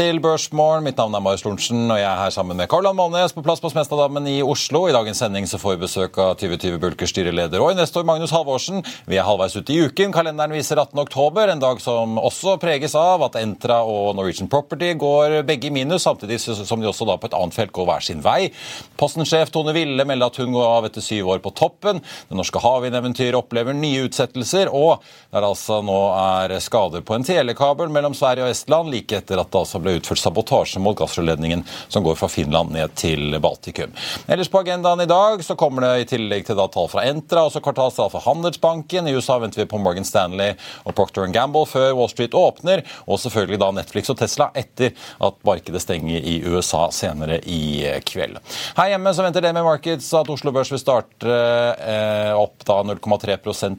Til Børsmorgen. Mitt navn er Marius Lorentzen, og jeg er her sammen med Karl-Ann Månes på plass på Smestadammen i Oslo. I dagens sending så får vi besøk av 2020 Bulkers styreleder og investor Magnus Halvorsen. Vi er halvveis ute i uken. Kalenderen viser 18. oktober, en dag som også preges av at Entra og Norwegian Property går begge i minus, samtidig som de også da på et annet felt går hver sin vei. Posten-sjef Tone Ville melder at hun går av etter syv år på toppen. Det norske havvindeventyret opplever nye utsettelser, og der altså nå er skader på en telekabel mellom Sverige og Estland, like etter at det altså ble utført sabotasje mot gassrørledningen som går fra Finland ned til Baltikum. Ellers på agendaen i dag så kommer det i tillegg til da tall fra Entra, også kvartalstall fra Handelsbanken. I USA venter vi på Morgan Stanley og Procter Gamble før Wall Street åpner, og selvfølgelig da Netflix og Tesla etter at markedet stenger i USA senere i kveld. Her hjemme så venter det med Markets at Oslo Børs vil starte eh, opp da 0,3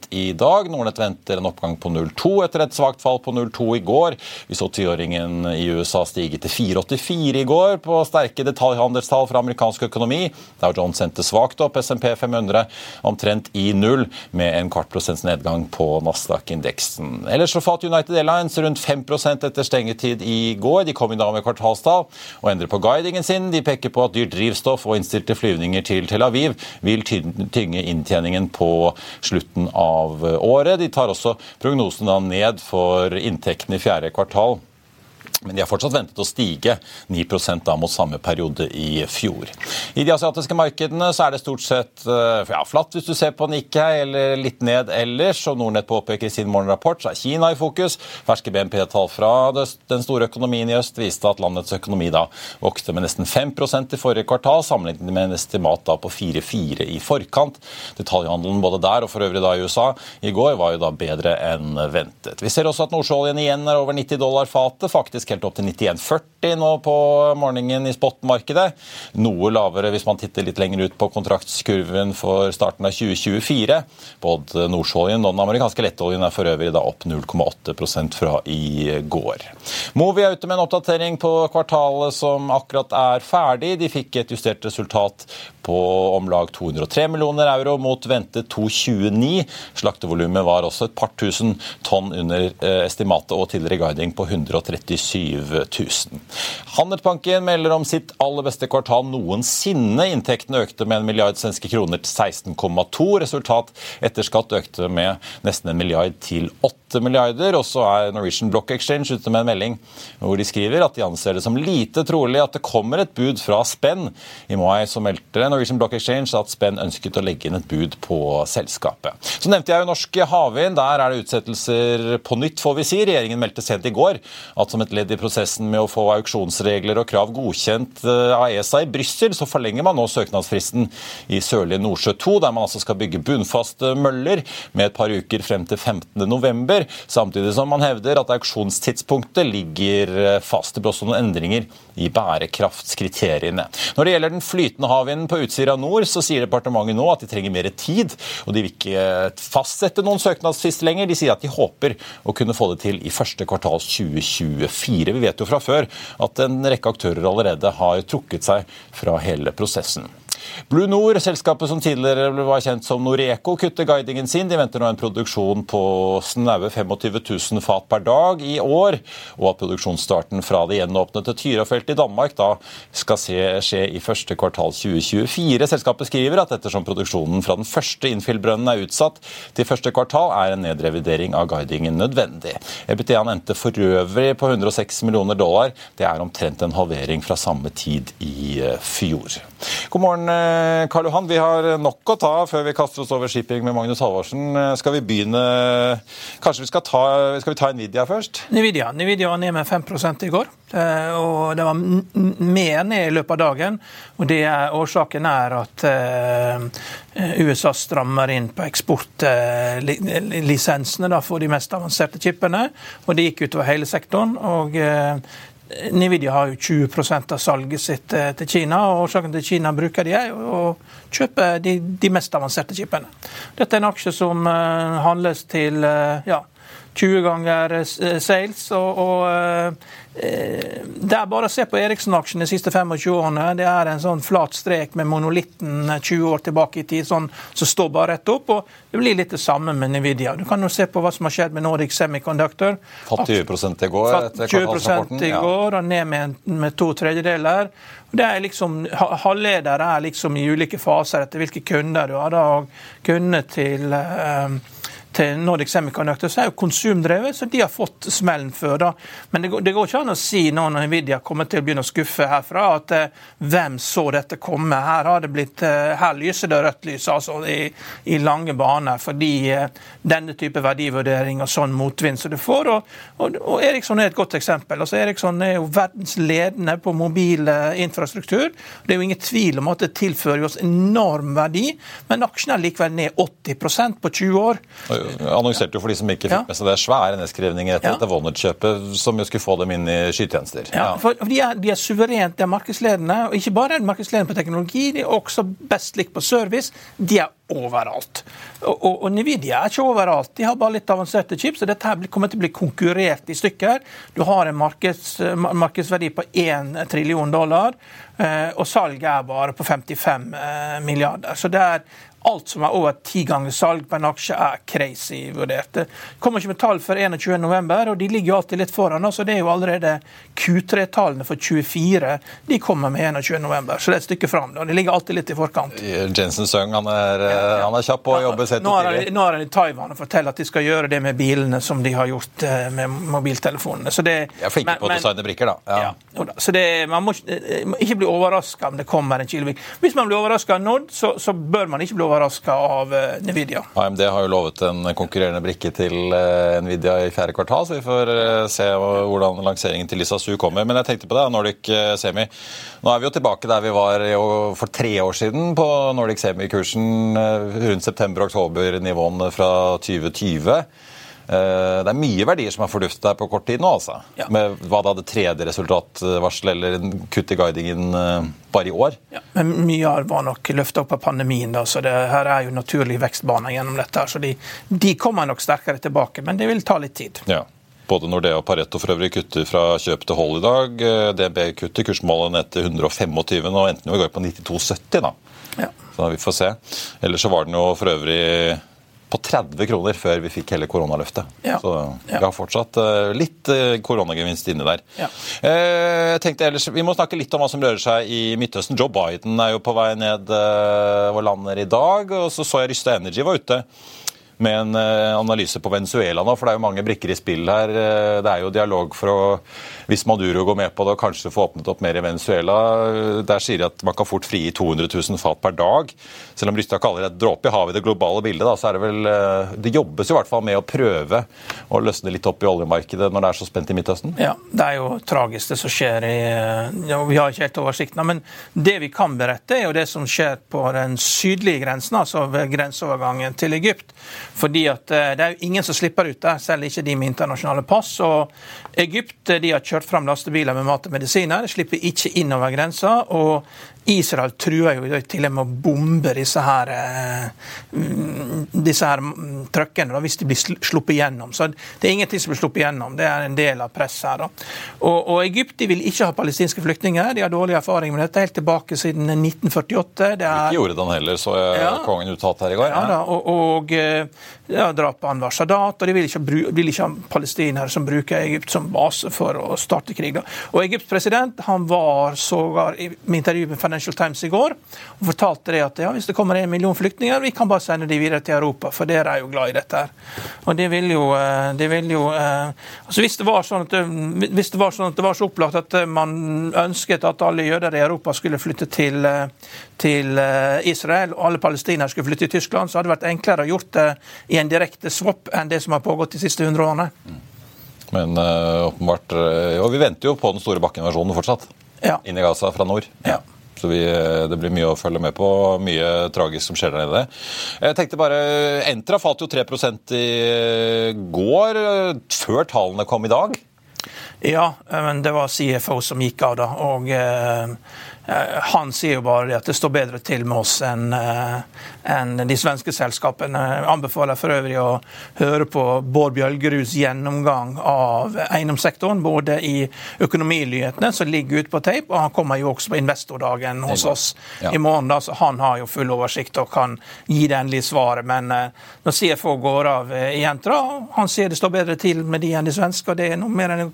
i dag. Nordnett venter en oppgang på 0,2 etter et svakt fall på 0,2 i går. Vi så tiåringen i USA USA stiget til 4,84 i går på sterke detaljhandelstall fra amerikansk økonomi. Dow Jones sendte svakt opp, SMP 500 omtrent i null, med en kvart prosents nedgang på Nasdaq-indeksen. Ellers så falt United Airlines rundt 5% etter stengetid i går. De kom i dag med kvartalstall og endrer på guidingen sin. De peker på at dyrt drivstoff og innstilte flyvninger til Tel Aviv vil tynge inntjeningen på slutten av året. De tar også prognosen ned for inntektene i fjerde kvartal men de har fortsatt ventet å stige 9% da mot samme periode i fjor. I de asiatiske markedene så er det stort sett eh, ja, flatt hvis du ser på Nikkei, eller litt ned ellers. og Nordnett påpeker i sin morgenrapport så er Kina i fokus. Ferske BNP-tall fra den store økonomien i øst viste at landets økonomi da vokste med nesten 5% i forrige kvartal, sammenlignet med en estimat da på 4-4 i forkant. Detaljhandelen både der og for øvrig da i USA i går var jo da bedre enn ventet. Vi ser også at nordsjøoljen igjen er over 90 dollar fatet. faktisk helt opp til 91,40 nå på morgenen i spotmarkedet. Noe lavere hvis man titter litt lenger ut på kontraktskurven for starten av 2024. Både nordsjøoljen og den amerikanske lettoljen er for øvrig da opp 0,8 fra i går. Movi er ute med en oppdatering på kvartalet som akkurat er ferdig. De fikk et justert resultat på om lag 203 millioner euro mot ventet 229. Slaktevolumet var også et par tusen tonn under eh, estimatet og tidligere guiding på 137 000. Handelsbanken melder om sitt aller beste kvartal noensinne. Inntektene økte med en milliard svenske kroner til 16,2. Resultat etter skatt økte med nesten en milliard til 8 milliarder. Og så er Norwegian Block Exchange ute med en melding hvor de skriver at de anser det som lite trolig at det kommer et bud fra Spenn. I mai så meldte Norwegian Block Exchange at Spenn ønsket å legge inn et bud på selskapet. Så nevnte jeg jo Norsk Havvind. Der er det utsettelser på nytt, får vi si. Regjeringen meldte sent i går at som et ledd i prosessen med å få auksjonsregler og krav godkjent eh, av ESA i Brussel, så forlenger man nå søknadsfristen i Sørlige Nordsjø 2, der man altså skal bygge bunnfaste møller med et par uker frem til 15.11. kommer, samtidig som man hevder at auksjonstidspunktet ligger fast. Det blir også noen endringer i bærekraftskriteriene. Når det gjelder den flytende havvinden på Utsira nord, så sier departementet nå at de trenger mer tid, og de vil ikke fastsette noen søknadsfrist lenger. De sier at de håper å kunne få det til i første kvartal 2024. Vi vet jo fra før at en rekke aktører allerede har trukket seg fra hele prosessen. Blue Nord, selskapet som tidligere var kjent som Noreco, kutter guidingen sin. De venter nå en produksjon på snaue 25 000 fat per dag i år, og at produksjonsstarten fra det gjenåpnede Tyrafeltet i Danmark da skal se, skje i første kvartal 2024. Selskapet skriver at ettersom produksjonen fra den første innfillbrønnen er utsatt til første kvartal, er en nedrevidering av guidingen nødvendig. EBTA-en endte for øvrig på 106 millioner dollar. Det er omtrent en halvering fra samme tid i eh, fjor. God morgen, Karl Johan. Vi har nok å ta før vi kaster oss over shipping med Magnus Halvorsen. Eh, skal vi begynne Kanskje vi skal ta, skal vi ta Nvidia først? Nvidia, Nvidia var ned med 5 i går. Eh, og Det var mer ned i løpet av dagen. og det er, Årsaken er at USA strammer inn på eksportlisensene for de mest avanserte chipene. og Det gikk utover hele sektoren. og Nvidia har jo 20% av salget sitt eh, til Kina. og Årsaken til Kina bruker de er å kjøpe de, de, mest avanserte chipene. Dette er en aksje som uh, handles til uh, ja, 20 ganger uh, sales. og, og Eh, det er bare å se på Eriksson-aksjen de siste 25 årene. Det er en sånn flat strek med monolitten 20 år tilbake i tid sånn, som står bare rett opp. og Det blir litt det samme med Nvidia. Du kan jo se på hva som har skjedd med Nordic Semiconductor. Fatt 20 i går etter kvartalsrapporten. i går, og ned med, med to tredjedeler. Det er liksom, Halvledere er liksom i ulike faser etter hvilke kunder du har. og Kundene til eh, til Nordic Semiconductor, så er jo konsumdrevet, så de har fått smellen før. da. Men det går, det går ikke an å si nå når Nvidia kommer til å begynne å skuffe herfra, at eh, hvem så dette komme? Her har det blitt, eh, her lyser det rødt lys altså, i, i lange baner, fordi eh, denne type verdivurdering og sånn motvind som du får. Og, og, og, Eriksson er et godt eksempel. Altså, Eriksson er jo verdens ledende på mobil eh, infrastruktur. Det er jo ingen tvil om at det tilfører oss enorm verdi, men aksjen er likevel ned 80% på 20 år annonserte jo for de som ikke fikk med seg det, svære nedskrivninger etter ja. dette Vonnet-kjøpet, som jo skulle få dem inn i skytjenester. Ja, for, de, er, de, er, suverent, de er markedsledende. Og ikke bare er de markedsledende på teknologi, de er også best likt på service. De er overalt. Og, og, og, Nvidia er ikke overalt. De har bare litt avanserte chips, og dette her kommer til å bli konkurrert i stykker. Du har en markeds, markedsverdi på 1 trillion dollar, eh, og salget er bare på 55 eh, milliarder. Så det er Alt som er over ti ganger salg på en aksje, er crazy vurdert. Det kommer ikke med tall før 21.11, og de ligger jo alltid litt foran. så Det er jo allerede Q3-tallene for 24 de kommer med 21.11, så det er et stykke fram. De ligger alltid litt i forkant. Jensen Søng han er, ja, ja. Han er kjapp på å jobbe sett og tidlig. nå er han i Taiwan og forteller at de skal gjøre det med bilene som de har gjort eh, med mobiltelefonene. Så det, Jeg er flinke på å designe brikker, da. Ja. ja så det, Man må ikke, eh, ikke bli overraska om det kommer en Kilevik. Hvis man blir overraska av Nord, så, så bør man ikke bli overraska av uh, Nvidia. AMD har jo lovet en konkurrerende brikke til uh, Nvidia i fjerde kvartal, så vi får uh, se hvordan lanseringen til Lisa Su kommer. Men jeg tenkte på det, Nordic Semi. Nå er vi jo tilbake der vi var for tre år siden på Nordic Semi-kursen rundt september-oktober-nivåene fra 2020. Eh, det er mye verdier som har forduftet der på kort tid nå, altså. Ja. Med hva da det tredje resultatvarsel eller kutt i guidingen eh, bare i år. Ja. Men mye av var nok løfta opp av pandemien, da, så det her er jo naturlig vekstbane gjennom dette. Så de, de, kommer nok sterkere tilbake, men det vil ta litt tid. Ja. Både Nordea og Pareto for øvrig kutter fra kjøp til hold i dag. Eh, DB kutter kursmålet ned til 125, og endte jo i går på 92,70. da. Ja. Så vi får se. Ellers så var den jo for øvrig på 30 kroner før vi fikk hele koronaløftet. Ja. Så vi har fortsatt uh, litt uh, koronagevinst inni der. Ja. Uh, jeg tenkte ellers, Vi må snakke litt om hva som rører seg i Midtøsten. Joe Biden er jo på vei ned og lander i dag. Og så så jeg Ryste Energy var ute med en analyse på Venezuela nå, for det er jo mange brikker i spill her. Det er jo dialog for å hvis Maduro går med på det og kanskje få åpnet opp mer i Venezuela, der sier de at man kan fort frigi 200 000 fat per dag. Selv om Rystad kaller det et dråpe i havet i det globale bildet, da, så er det vel eh, Det jobbes i hvert fall med å prøve å løsne litt opp i oljemarkedet når det er så spent i Midtøsten? Ja, det er jo tragisk det som skjer i ja, Vi har ikke helt oversikten, men det vi kan berette, er jo det som skjer på den sydlige grensen, altså ved grenseovergangen til Egypt. Fordi at eh, det er jo ingen som slipper ut der, selv ikke de med internasjonale pass. og Egypt de har kjørt fram lastebiler med mat og medisiner, slipper ikke inn over grensa. og Israel truer jo til og med å bombe disse her, mm, disse her mm, trøkkene hvis de blir sluppet gjennom. Så det er ingenting som blir sluppet gjennom. Det er en del av presset her. Da. Og, og Egypt de vil ikke ha palestinske flyktninger. De har dårlig erfaring med dette helt tilbake siden 1948. Det er, ikke gjorde den heller, så jeg, ja, kongen uttalte her i går. Ja, da, og, og eh, ja, drap på Anwar Sadat, og de vil ikke, vil ikke, ha palestinere som bruker Egypt som base for å starte krig. Da. Og Egypts president han var sågar i intervju med Financial Times i går og fortalte det at ja, hvis det kommer en million flyktninger, vi kan bare sende de videre til Europa, for dere er jo glad i dette. her. Og det vil jo, eh, det vil jo eh, altså hvis det, var sånn at, hvis det var sånn at det var så opplagt at eh, man ønsket at alle jøder i Europa skulle flytte til, til Israel, og alle palestinere skulle flytte til Tyskland, så hadde det vært enklere å gjort det i en direkte swap enn det som har pågått de siste hundre årene. Men øh, åpenbart Og vi venter jo på den store Bakken-versjonen fortsatt. Ja. Inn i Gaza fra nord. Ja. Så vi, det blir mye å følge med på. Mye tragisk som skjer der nede. Jeg tenkte bare, Entra falt jo 3% i går, før tallene kom i dag. Ja, men det var CFO som gikk av da. og... Eh, Eh, han sier jo bare at det står bedre til med oss enn eh, en de svenske selskapene. Jeg anbefaler for øvrig å høre på Bård Bjølgeruds gjennomgang av eiendomssektoren, både i økonominyhetene, som ligger ute på tape, og han kommer jo også på investordagen hos oss ja. i morgen. da, så Han har jo full oversikt og kan gi det endelige svaret. Men eh, når CFO går av i Entra, han sier det står bedre til med de enn de svenske, og det er noe mer enn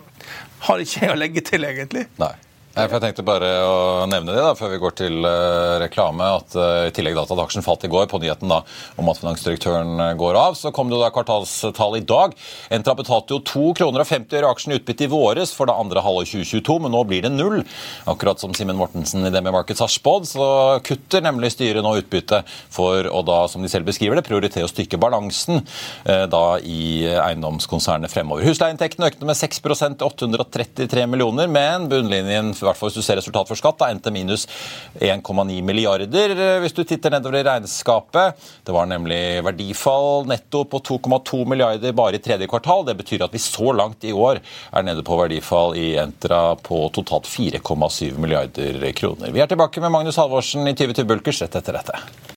har ikke jeg å legge til, egentlig. Nei. Jeg tenkte bare å nevne det da, før vi går til uh, reklame. at uh, I tillegg til at aksjen falt i går på nyheten da, om at finansdirektøren uh, går av, så kom det da kvartalstall i dag. Entra betalte jo 2 kroner og 50 øre aksjen utbytte i våres for det andre halvår 2022, men nå blir det null. Akkurat som Simen Mortensen i Demi Markets har spådd, så kutter nemlig styret nå utbytte for å da, som de selv beskriver det, prioritere å styrke balansen da i eiendomskonsernet fremover. Husleieinntektene økte med 6 til 833 millioner, men bunnlinjen hvert fall hvis du ser resultat for skatt, da endte minus 1,9 milliarder eh, hvis du titter nedover i regnskapet. Det var nemlig verdifall netto på 2,2 milliarder bare i tredje kvartal. Det betyr at vi så langt i år er nede på verdifall i Entra på totalt 4,7 milliarder kroner. Vi er tilbake med Magnus Halvorsen i 2020 Bulkers rett etter dette.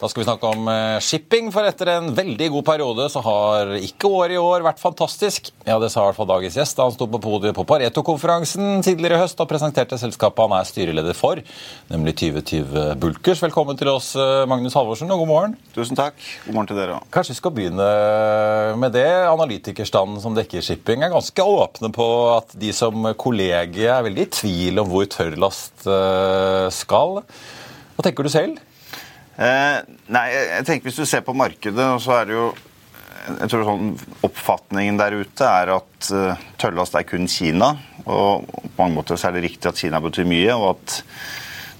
Da skal vi snakke om eh, shipping, for etter en veldig god periode så har ikke året i år vært fantastisk. Ja, Det sa i hvert fall dagens gjest da han sto på podiet på Pareto-konferansen tidligere i høst og presenterte selskapet han er styreleder for, nemlig 2020 Bulkers. Velkommen til oss, eh, Magnus Halvorsen, og god morgen. Tusen takk. God morgen til dere òg. Kanskje vi skal begynne med det. Analytikerstanden som dekker shipping, er ganske åpne på at de som kollegier er veldig i tvil om hvor tørrlast eh, skal. Hva tenker du selv? Eh, nei, jeg tenker Hvis du ser på markedet, så er det jo jeg tror sånn Oppfatningen der ute er at uh, tøllast er kun Kina. og På mange måter så er det riktig at Kina betyr mye, og at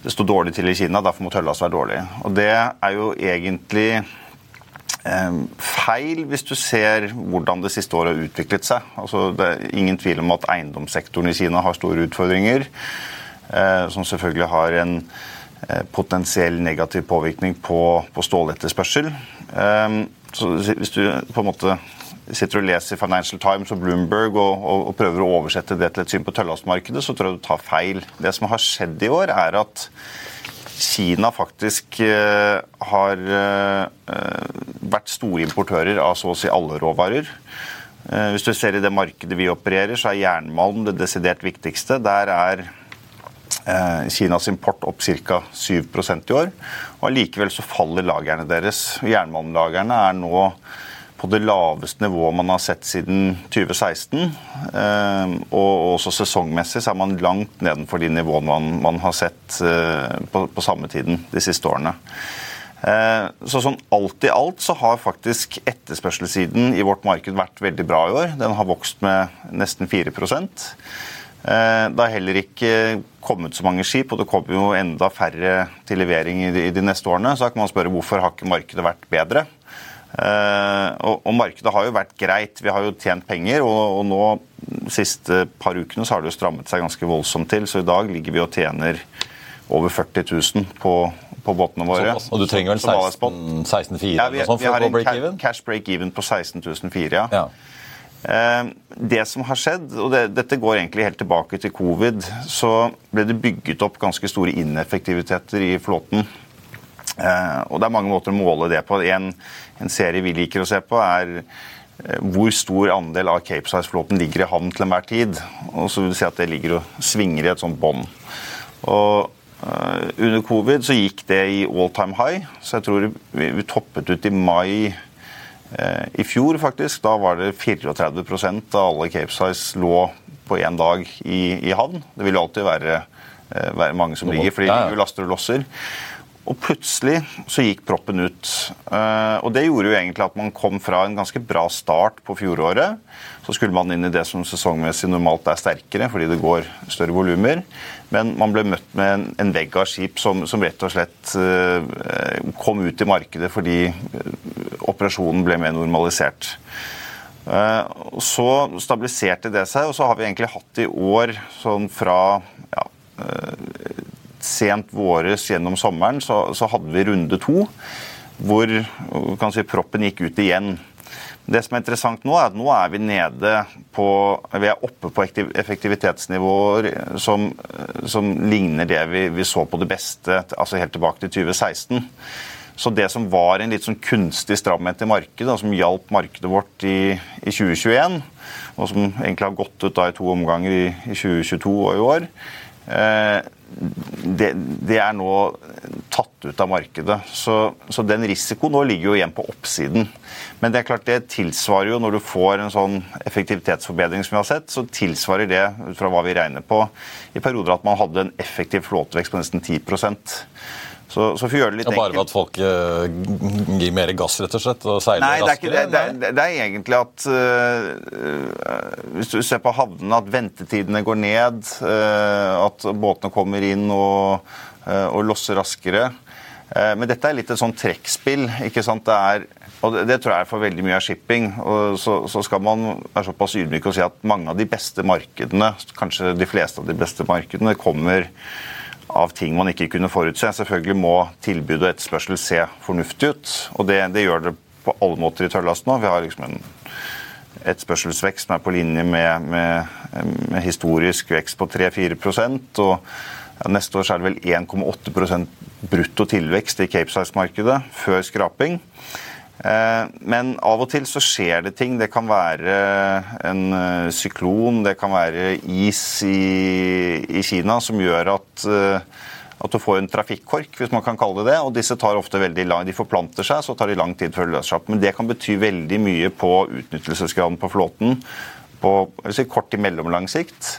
det står dårlig til i Kina. Derfor må tøllast være dårlig. Og Det er jo egentlig eh, feil hvis du ser hvordan det siste året har utviklet seg. Altså, det er ingen tvil om at eiendomssektoren i Kina har store utfordringer, eh, som selvfølgelig har en potensiell negativ påvirkning på, på ståletterspørsel. Ehm, så hvis du på en måte sitter og leser Financial Times og Bloomberg og, og, og prøver å oversette det til et syn på tøllastmarkedet, så tror jeg du tar feil. Det som har skjedd i år, er at Kina faktisk uh, har uh, vært store importører av så å si alle råvarer. Hvis du ser i det markedet vi opererer, så er jernmalm det desidert viktigste. Der er Eh, Kinas import opp ca. 7 i år. og Allikevel faller lagrene deres. Jernmalmlagrene er nå på det laveste nivået man har sett siden 2016. Eh, og også sesongmessig er man langt nedenfor de nivåene man, har sett eh, på, på, samme tiden de siste årene. Eh, så sånn alt i alt så har faktisk etterspørselssiden i vårt marked vært veldig bra i år. Den har vokst med nesten 4 eh, Det har heller ikke kommet så mange skip, og det kommer jo enda færre til levering i de, neste årene. Så da kan man spørre hvorfor har ikke markedet vært bedre? Eh, og, markedet har jo vært greit. Vi har jo tjent penger, og, nå de siste par ukene så har det jo strammet seg ganske voldsomt til. Så i dag ligger vi og tjener over 40 000 på på båtene våre. Så, og du trenger vel 16, 16 ja, vi, vi har en cash break-even på 16 400, ja. Eh, det som har skjedd, og det, dette går egentlig helt tilbake til covid, så ble det bygget opp ganske store ineffektiviteter i flåten. Eh, og det er mange måter å måle det på. En, en serie vi liker å se på, er eh, hvor stor andel av Cape Size-flåten ligger i havn til enhver tid. Og så vil du si at det ligger og svinger i et sånt bånd. Og under covid så gikk det i all time high, så jeg tror vi, vi toppet ut i mai eh, i fjor, faktisk. Da var det 34% av alle Capesize lå på én dag i, i, havn. Det vil jo alltid være, eh, være mange som ligger, fordi de laster og losser. Og plutselig så gikk proppen ut. Eh, og det gjorde jo egentlig at man kom fra en ganske bra start på fjoråret. Så skulle man inn i det som sesongmessig normalt er sterkere, fordi det går større volumer. Men man ble møtt med en, vegg av skip som, som, rett og slett uh, kom ut i markedet fordi eh, operasjonen ble mer normalisert. Så stabiliserte det seg, og så har vi egentlig hatt i år sånn fra ja, sent våres gjennom sommeren så, så hadde vi runde to hvor si, proppen gikk ut igjen. Det som er interessant nå, er at nå er vi nede på Vi er oppe på effektivitetsnivåer som, som ligner det vi, vi, så på det beste altså helt tilbake til 2016. Så det som var en litt sånn kunstig stramhet i markedet, og som hjalp markedet vårt i, i 2021, og som egentlig har gått ut da i to omganger i, i 2022 og i år, eh, det, det, er nå tatt ut av markedet. Så, så, den risikoen nå ligger jo igjen på oppsiden. Men det er klart det tilsvarer jo, når du får en sånn effektivitetsforbedring som vi har sett, så tilsvarer det, ut fra hva vi regner på, i perioder at man hadde en effektiv flåtevekst på nesten 10 så, så for å gjøre det litt ja, Bare ved at folk uh, gir mer gass, rett og slett? og seiler Nei, det er, ikke, det, det, er, det er egentlig at uh, Hvis du ser på havnene, at ventetidene går ned. Uh, at båtene kommer inn og, og losser raskere. men dette er litt et sånn trekkspill. ikke sant? Det er og det, det, tror jeg er for veldig mye av shipping. og så, så, skal man være såpass ydmyk og si at mange av de beste markedene, kanskje de fleste av de beste markedene, kommer av ting man ikke kunne forutse. Selvfølgelig må tilbud og etterspørsel se fornuftig ut, og det, det gjør det på alle måter i tørrlast nå. Vi har liksom en etterspørselsvekst som er på linje med, med, med historisk vekst på 3-4 og Neste år er det vel 1,8 brutto tilvekst i Capesize-markedet før skraping. Eh, men av og til så skjer det ting. Det kan være en eh, syklon, det kan være is i, i Kina som gjør at, eh, at, du får en trafikkork, hvis man kan kalle det det. Og disse tar ofte veldig lang, de forplanter seg, så tar de lang tid før de løser seg opp. Men det kan bety veldig mye på utnyttelsesgraden på flåten på si, kort til mellomlang sikt.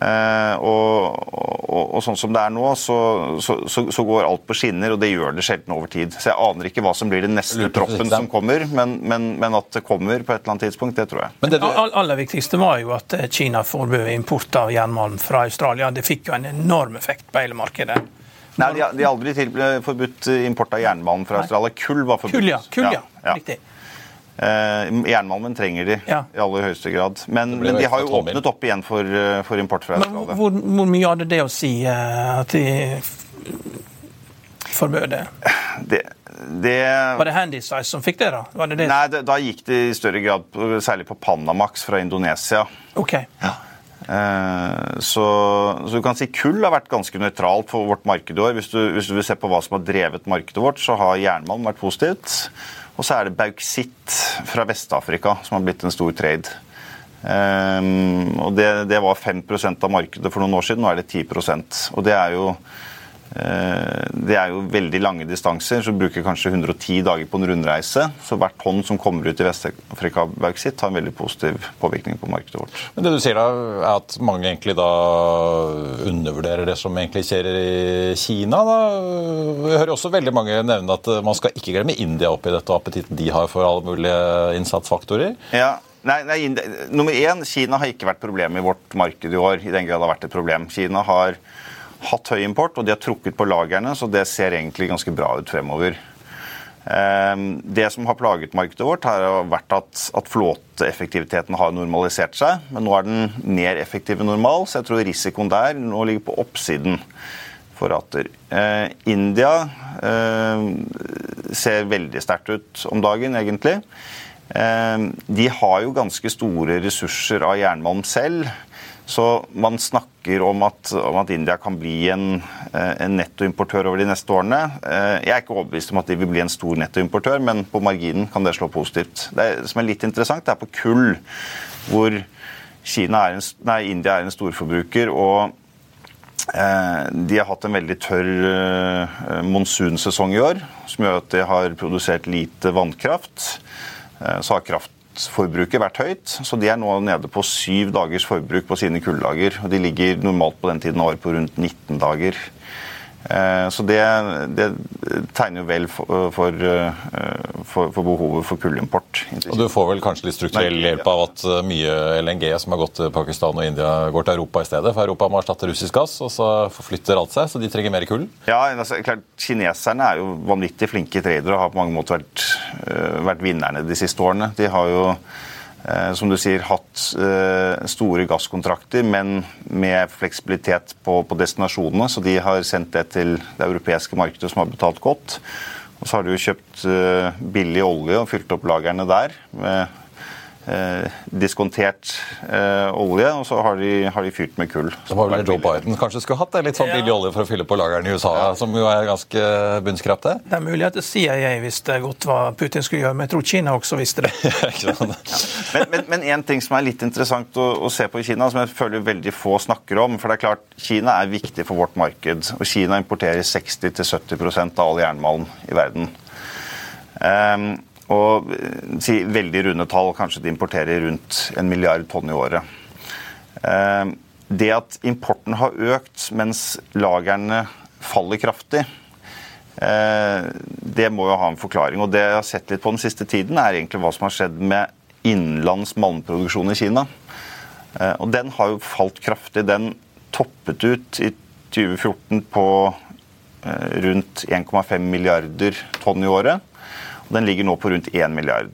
Eh, og, og, og, sånn som det er nå, så, så, så, så, går alt på skinner, og det gjør det sjelden over tid. Så jeg aner ikke hva som blir den neste proppen som kommer, men, men, men, at det kommer på et eller annet tidspunkt, det tror jeg. Men det du... aller viktigste var jo at eh, Kina forbød import av jernmalm fra Australia. Det fikk jo en enorm effekt på hele markedet. Nei, de har aldri forbudt import av jernmalm fra Australia. Kull var forbudt. Kull, ja. Kull, ja. ja. Riktig. Eh, jernmalmen trenger de ja. i aller høyeste grad. Men, men de har jo åpnet opp igjen for, eh, for import fra Australia. Hvor, hvor, mye hadde det å si uh, at de forbød det? det, det var det Handysize som fikk det, da? Det det? Nei, da gikk det i større grad særlig på Panamax fra Indonesia. Ok. Ja. Så, så, du kan si kull har vært ganske nøytralt for vårt marked i år. Hvis du, hvis du vil se på hva som har drevet markedet vårt, så har jernmalm vært positivt. Og så er det bauksitt fra Vest-Afrika som har blitt en stor trade. Um, og det, det, var 5% av markedet for noen år siden, nå er det 10% Og det er jo Eh, det er jo veldig lange distanser, så bruker kanskje 110 dager på en rundreise. Så hvert tonn som kommer ut i Vest-Afrika bauksitt, har en veldig positiv påvirkning på markedet vårt. Men det du sier da, er at mange egentlig da undervurderer det som egentlig skjer i Kina? da? Jeg hører også veldig mange nevne at man skal ikke glemme India oppi dette, og appetitten de har for alle mulige innsatsfaktorer. Ja, Nei, nei, Nummer én, Kina har ikke vært problemet i vårt marked i år. i den grad det har vært et problem. Kina har hatt høy import, og de har trukket på lagrene, så det ser egentlig ganske bra ut fremover. Ehm, det som har plaget markedet vårt, har vært at, at flåteeffektiviteten har normalisert seg. Men nå er den mer effektiv enn normal, så jeg tror risikoen der nå ligger på oppsiden for rater. Eh, India eh, ser veldig sterkt ut om dagen, egentlig. Eh, de har jo ganske store ressurser av jernmalm selv. Så man snakker om at, om at India kan bli en, eh, en, nettoimportør over de neste årene. Eh, jeg er ikke overbevist om at de vil bli en stor nettoimportør, men på marginen kan det slå positivt. Det som er litt interessant, det er på kull, hvor er en, nei, India er en storforbruker. og eh, de har hatt en veldig tørr monsunsesong i år, som gjør at de har produsert lite vannkraft. Så har kraft forbruket vært høyt, så de er nå nede på syv dagers forbruk på sine kulldager. og De ligger normalt på den tiden av året på rundt 19 dager. Eh, så det, det tegner jo vel for, for, for, for, behovet for kullimport. Og Du får vel kanskje litt strukturell hjelp av at eh, mye LNG som har gått til Pakistan og India, går til Europa i stedet? For Europa må erstatte russisk gass, og så forflytter alt seg, så de trenger mer kull? Ja, altså, klart, Kineserne er jo vanvittig flinke tradere og har på mange måter vært, eh, vært vinnerne de siste årene. De har jo Eh, som du sier, hatt eh, store gasskontrakter, men med fleksibilitet på, destinasjonene. Så de har sendt det til det europeiske markedet, som har betalt godt. Og så har de jo kjøpt eh, billig olje og fylt opp lagrene der med eh, diskontert eh, olje, og så har de, har de, fyrt med kull. Det var vel Joe Biden kanskje skulle hatt det, litt sånn ja. billig olje for å fylle på lagrene i USA, ja. som jo er ganske bunnskrapte? Det er mulig at CIA visste godt hva Putin skulle gjøre, men jeg tror Kina også visste det. ja. Men, men, en ting som er litt interessant å, å, se på i Kina, som jeg føler veldig få snakker om for det er klart, Kina er viktig for vårt marked. og Kina importerer 60-70% av all jernmalm i verden. Um, og eh, si, veldig runde tall, kanskje de importerer rundt en milliard tonn i året. Eh, det at importen har økt mens lagrene faller kraftig, eh, det må jo ha en forklaring. Og det jeg har sett litt på den siste tiden, er egentlig hva som har skjedd med innenlands malmproduksjon i Kina. Og den har jo falt kraftig. Den toppet ut i 2014 på rundt 1,5 milliarder tonn i året. Den ligger nå på rundt 1 milliard.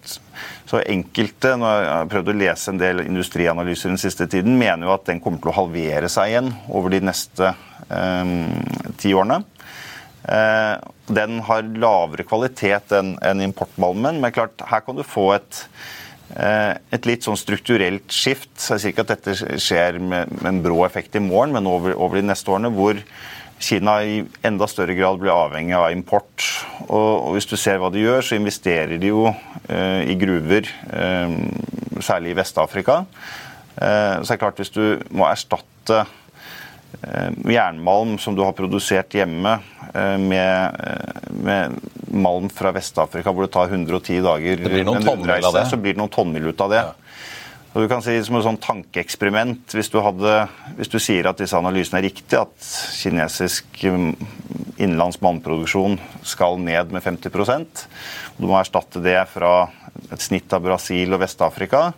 Så enkelte, når jeg har prøvd å lese en del industrianalyser den siste tiden, mener jo at den kommer til å halvere seg igjen over de neste eh, ti årene. Eh, den har lavere kvalitet enn en importmalmen, men klart, her kan du få et eh, et litt sånn strukturelt skift. Jeg sier ikke at dette skjer med en brå effekt i morgen, men over, over de neste årene, hvor Kina i enda større grad blir avhengig av import. Og, hvis du ser hva de gjør, så investerer de jo eh, i gruver, eh, særlig i Vest-Afrika. Eh, så er det klart hvis du må erstatte eh, jernmalm som du har produsert hjemme, eh, med, eh, med, malm fra Vest-Afrika hvor det tar 110 dager, det blir noen rundreise, så blir det noen tonnmil ut av det. Ja. Og du kan si Som et sånn tankeeksperiment, hvis, hvis, du sier at disse analysene er riktige, at kinesisk um, innenlands mannproduksjon skal ned med 50 og Du må erstatte det fra et snitt av Brasil og Vest-Afrika.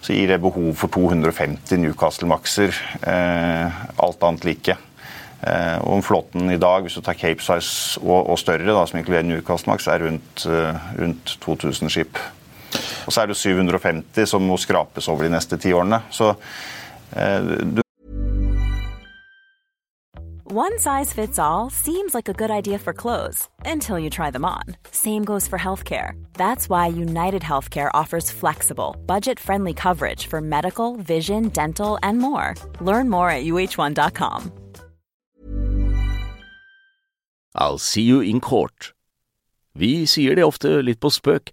Så gir det behov for 250 Newcastle-makser, eh, alt annet like. Eh, og flåten i dag, hvis du tar Cape Size og, og større, da, som inkluderer Newcastle-maks, er rundt, uh, rundt 2000 skip. Og så er det 750 som må skrapes over de neste ti årene. Så eh, du One size fits all seems like a good idea for clothes until you try them on. Same goes for healthcare. That's why United Healthcare offers flexible, budget friendly coverage for medical, vision, dental, and more. Learn more at uh1.com. I'll see you in court. Vi sier det ofte litt på spøk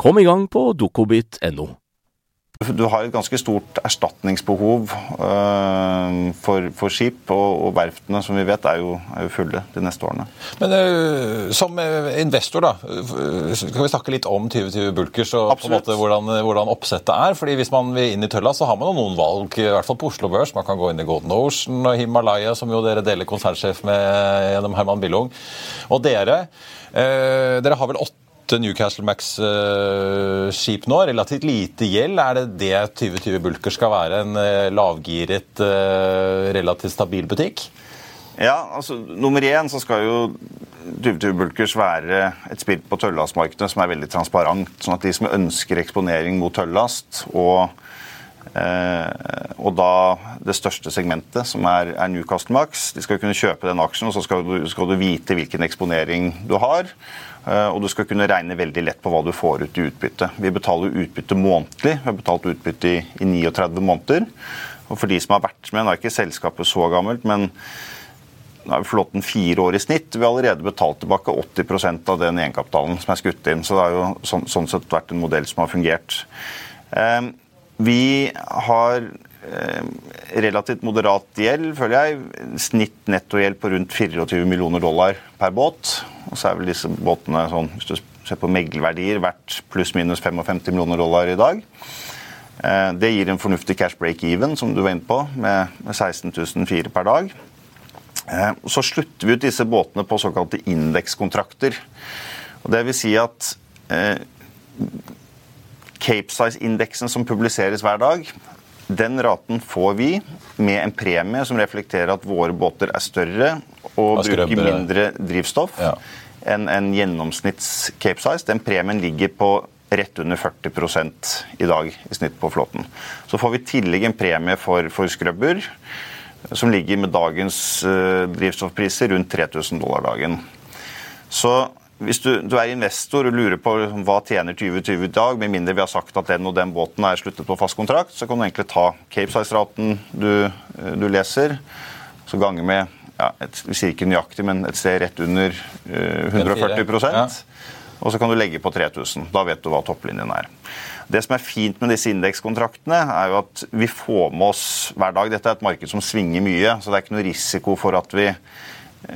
Kom i gang på dokobit.no. Du har et ganske stort erstatningsbehov øh, for, for, skip, og, og, verftene som vi vet er jo, er jo fulle de neste årene. Men øh, som investor, da, kan vi snakke litt om 2020 Bulkers og på en måte hvordan, hvordan, oppsettet er? Fordi Hvis man vil inn i tølla, så har man noen valg, i hvert fall på Oslo Børs. Man kan gå inn i Golden Ocean og Himalaya, som jo dere deler konsernsjef med gjennom Herman Billung. Og dere, øh, dere har vel åtte åtte Newcastle Max-skip nå. Relativt lite gjeld. Er det det 2020 Bulker skal være? En eh, lavgiret, eh, relativt stabil butikk? Ja, altså Nummer én så skal jo 2020 Bulkers være et spill på tøllastmarkedet som er veldig transparent. Sånn at de som ønsker eksponering mot tøllast og Eh, og da det største segmentet, som er, er Newcastle Max. De skal kunne kjøpe den aksjen, og så skal du, skal du vite hvilken eksponering du har. Eh, og du skal kunne regne veldig lett på hva du får ut i utbytte. Vi betaler utbytte månedlig. Vi har betalt utbytte i, i 39 måneder. Og for de som har vært med, nå er ikke selskapet så gammelt, men nå er flåten fire år i snitt. Vi har allerede betalt tilbake 80% av den egenkapitalen som er skutt inn. Så det har jo sånn, sånn sett vært en modell som har fungert. Eh, vi har relativt moderat gjeld, føler jeg. Snitt nettogjeld på rundt 24 millioner dollar per båt. Og så er vel disse båtene sånn, hvis du ser på meglerverdier, verdt pluss-minus 55 millioner dollar i dag. Eh, det gir en fornuftig cash break-even, som du var inne på, med 16.004 per dag. Eh, så slutter vi ut disse båtene på såkalte indekskontrakter. Og det vil si at eh, Cape Size-indeksen som publiseres hver dag, den raten får vi med en premie som reflekterer at våre båter er større og bruker mindre drivstoff ja. enn en gjennomsnitts Cape Size. Den premien ligger på rett under 40 i dag i snitt på flåten. Så får vi i tillegg en premie for, for skrubber som ligger med dagens uh, drivstoffpriser rundt 3000 dollar dagen. Så hvis du, du, er investor og lurer på hva tjener 2020 i dag, med mindre vi har sagt at den og den båten er sluttet på fast kontrakt, så kan du egentlig ta Cape Size-raten du, du, leser, så ganger med ja, et, Vi sier ikke nøyaktig, men et sted rett under uh, 140 ja. Og så kan du legge på 3000. Da vet du hva topplinjen er. Det som er fint med disse indekskontraktene, er jo at vi får med oss hver dag Dette er et marked som svinger mye, så det er ikke noe risiko for at vi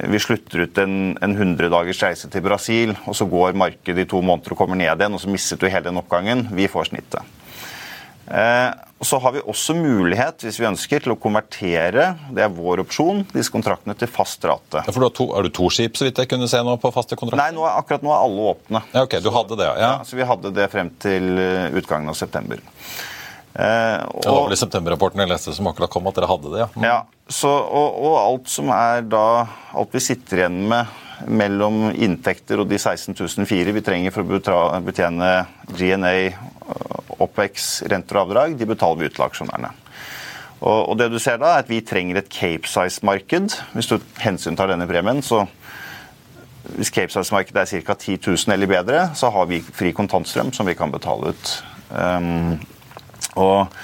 vi slutter ut en, en 100 dagers reise til Brasil, og så går markedet i to måneder og kommer ned igjen, og så mistet du hele den oppgangen. Vi får snittet. Eh, så har vi også mulighet, hvis vi ønsker, til å konvertere det er vår opsjon, disse kontraktene til fast rate. Ja, for du har, to, du to skip, så vidt jeg kunne se nå, på faste kontrakter? Nei, nå, akkurat nå er alle åpne. Ja, ok, du hadde det, ja. ja. Så vi hadde det frem til eh, utgangen av september. Eh, og, det var vel i septemberrapporten jeg leste som akkurat kom at dere hadde det? ja. Mm. ja så, og, og, alt som er da Alt vi sitter igjen med mellom inntekter og de 16.004 vi trenger for å betjene GNA, OPEX, renter og avdrag, de betaler vi ut til aksjonærene. Og, og, det du ser da, er at vi trenger et Cape Size-marked. Hvis du hensyntar denne premien, så hvis Cape Size-markedet er ca. 10 000 eller bedre, så har vi fri kontantstrøm som vi kan betale ut. Um, og,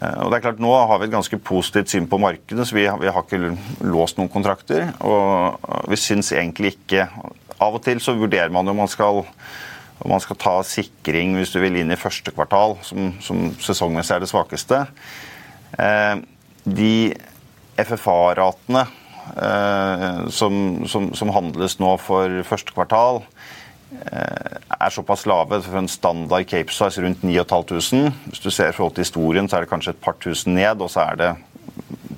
eh, og det er klart, Nå har vi et ganske positivt syn på markedet, så vi, vi har ikke låst noen kontrakter. Og vi syns egentlig ikke Av og til så vurderer man om man skal om man skal ta sikring hvis du vil inn i første kvartal, som, som sesongmessig er det svakeste. Eh, de FFA-ratene eh, som, som, som, handles nå for første kvartal, er såpass lave for en standard Cape Size rundt 9500. Hvis du ser i forhold til historien, så er det kanskje et par tusen ned, og så er det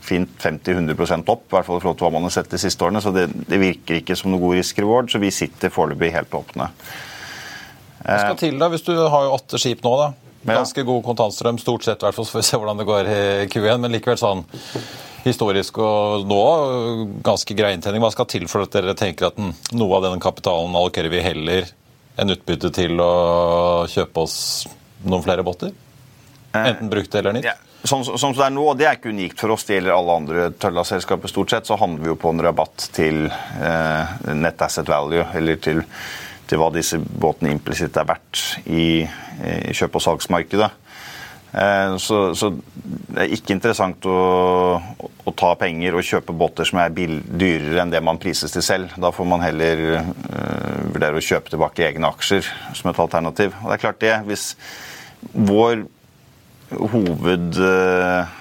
fint 50-100 opp, i hvert fall i forhold til hva man har sett de siste årene. Så det, det virker ikke som noe god risk-reward, så vi sitter foreløpig helt åpne. Hva skal til da, hvis du har jo åtte skip nå, da? Ganske god kontantstrøm, stort sett, i hvert fall, så får vi se hvordan det går i Q1. Men likevel sånn historisk og nå ganske grei inntjening. Hva skal til for at dere tenker at noe av denne kapitalen allokerer vi heller enn utbytte til å kjøpe oss noen flere båter? Enten brukt eller nytt? Ja. Som sånn, det er nå, det er ikke unikt for oss, det gjelder alle andre Tølla-selskaper stort sett, så handler vi jo på en rabatt til eh, net asset value, eller til til hva disse båtene implisitt er verdt i, i kjøp- og salgsmarkedet. Eh, så, så, det er ikke interessant å, å, ta penger og kjøpe båter som er dyrere enn det man prises til selv. Da får man heller uh, vurdere å kjøpe tilbake egne aksjer som et alternativ. Og det er klart det, Hvis vår hoved... Uh,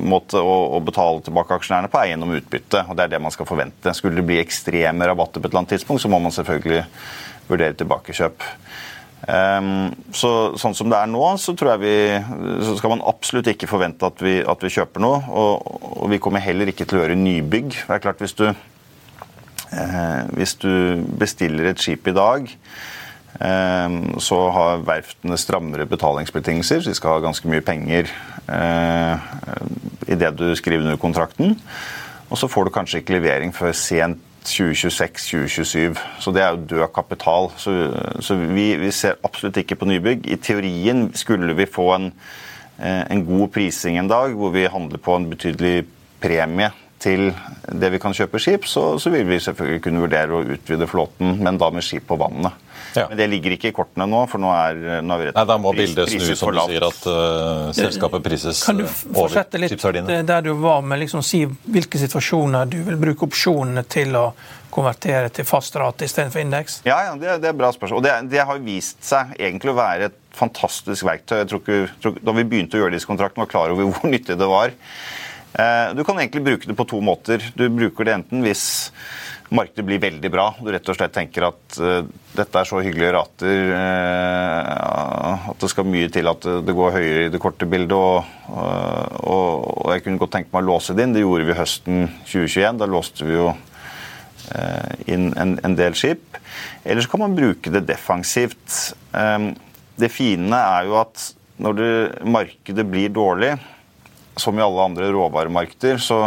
måte å, å, betale tilbake aksjonærene på er gjennom utbytte. og Det er det man skal forvente. Skulle det bli ekstreme rabatter på et eller annet tidspunkt, så må man selvfølgelig vurdere tilbakekjøp. Um, så, sånn som det er nå, så tror jeg vi, så skal man absolutt ikke forvente at vi, at vi kjøper noe. Og, og, vi kommer heller ikke til å gjøre nybygg. Det er klart Hvis du, eh, hvis du bestiller et skip i dag så har verftene strammere betalingsbetingelser, så de skal ha ganske mye penger eh, i det du skriver under kontrakten. Og så får du kanskje ikke levering før sent 2026-2027. Så det er jo død kapital. Så, så vi, vi, ser absolutt ikke på nybygg. I teorien skulle vi få en, eh, en god prising en dag, hvor vi handler på en betydelig premie til det vi kan kjøpe skip, så, så vil vi selvfølgelig kunne vurdere å utvide flåten, men da med skip på vannet. Ja. Men det ligger ikke i kortene nå, for nå er, nå er vi rett Nei, Da må bildet snu, som du sier, at uh, selskapet prises Kan du fortsette litt der du var med liksom si hvilke situasjoner du vil bruke opsjonene til å konvertere til fast rate istedenfor indeks? Ja, ja det, det, er bra spørsmål. Og det, det, har vist seg egentlig å være et fantastisk verktøy. Jeg tror ikke, tror, da vi begynte å gjøre disse kontraktene, var klar over hvor nyttig det var. Eh, du kan egentlig bruke det på to måter. Du bruker det enten hvis markedet blir veldig bra, du rett og slett tenker at uh, dette er så hyggelige rater uh, at det skal mye til at det går høyere i det korte bildet. Og, og, og, jeg kunne godt tenke meg å låse det inn. Det gjorde vi høsten 2021. Da låste vi jo inn en, en, del skip. Eller så kan man bruke det defensivt. Det fine er jo at når det, markedet blir dårlig, som i alle andre råvaremarkeder, så,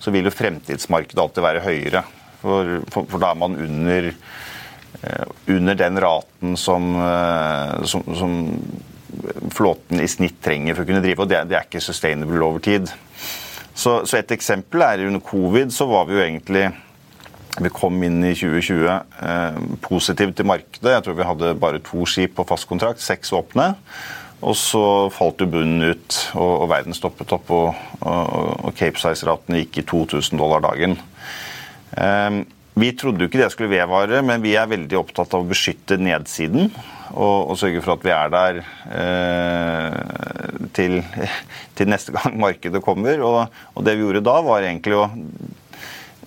så vil jo fremtidsmarkedet alltid være høyere. For, for, for da er man under, uh, under den raten som, uh, som, som, flåten i snitt trenger for å kunne drive, og det, det er ikke sustainable over tid. Så, så, et eksempel er under covid så var vi jo egentlig vi kom inn i 2020 eh, positivt til markedet. Jeg tror vi hadde bare to skip på fast kontrakt, seks åpne. Og så falt jo bunnen ut, og, og verden stoppet opp, og, og, og Cape Size-raten gikk i 2000 dollar dagen. Um, vi trodde jo ikke det skulle vedvare, men vi er veldig opptatt av å beskytte nedsiden. Og, og sørge for at vi er der eh, til, til, neste gang markedet kommer. Og, og, det vi gjorde da, var egentlig å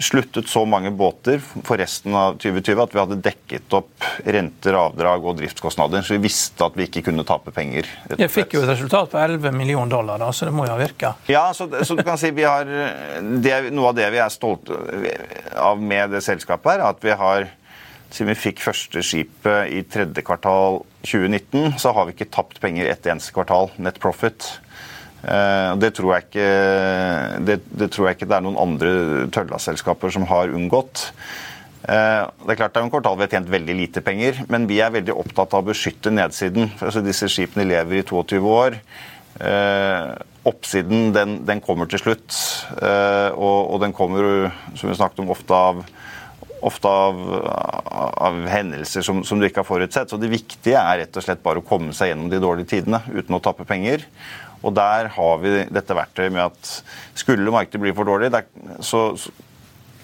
sluttet så mange båter for resten av 2020 at vi hadde dekket opp renter, avdrag og driftskostnader. Så vi visste at vi ikke kunne tape penger. Jeg fikk jo et resultat på 11 millioner dollar, da, så det må jo ha virka? Ja, så, så, du kan si vi har det, Noe av det vi er stolte av med det selskapet, her, at vi har siden vi fikk første skipet i tredje kvartal 2019, så har vi ikke tapt penger ett eneste kvartal. Net profit. Eh, det tror, jeg ikke, det, det tror jeg ikke det er noen andre Tølla-selskaper som har unngått. Eh, det er klart det er en kvartal vi har tjent veldig lite penger, men vi er veldig opptatt av å beskytte nedsiden. Altså Disse skipene lever i 22 år. Eh, oppsiden den, den kommer til slutt, og, og, den kommer, som vi snakket om, ofte av, ofte av, av hendelser som, som, du ikke har forutsett. Så det viktige er rett og slett bare å komme seg gjennom de dårlige tidene uten å tappe penger. Og der har vi dette verktøyet med at skulle markedet bli for dårlig, så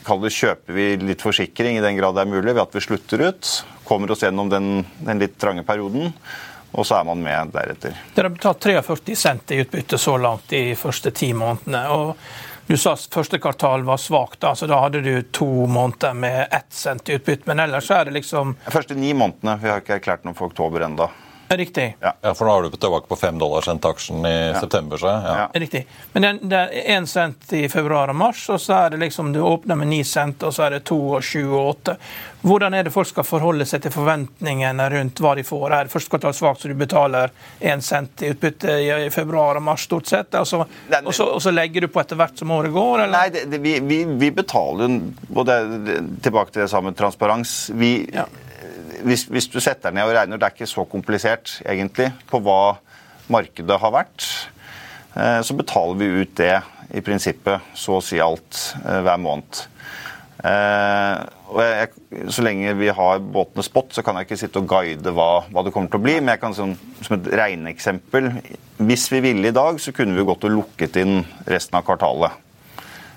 det, kjøper vi litt forsikring i den grad det er mulig, ved at vi slutter ut. Kommer oss gjennom den, den litt trange perioden. Og så er man med deretter. Dere har betalt 43 cent i utbytte så langt de første ti månedene. og Du sa første kvartal var svakt, da, så da hadde du to måneder med ett cent i utbytte. Men ellers er det liksom De første ni månedene. Vi har ikke erklært noe for oktober ennå. Riktig. Ja. ja. For nå har du tilbake på fem dollar sendt aksjen i ja. september. Så, ja. ja. Riktig. Men det, er én cent i februar og mars, og så er det liksom du åpner med ni cent, og så er det to og sju og åtte. Hvordan er det folk skal forholde seg til forventningene rundt hva de får? Er det første kvartal svakt, så du betaler én cent i utbytte i, i, februar og mars stort sett, og så, og så, og så legger du på etter hvert som året går? Eller? Nei, det, det, vi, vi, vi, betaler jo både Tilbake til det samme transparens. Vi ja hvis, hvis, du setter ned og regner, det er ikke så komplisert egentlig, på hva markedet har vært, eh, så betaler vi ut det i prinsippet så å si alt eh, hver måned. Eh, og jeg, så lenge vi har båtene spot, så kan jeg ikke sitte og guide hva, hva det kommer til å bli. Men jeg kan som, som et regneeksempel Hvis vi ville i dag, så kunne vi gått og lukket inn resten av kvartalet.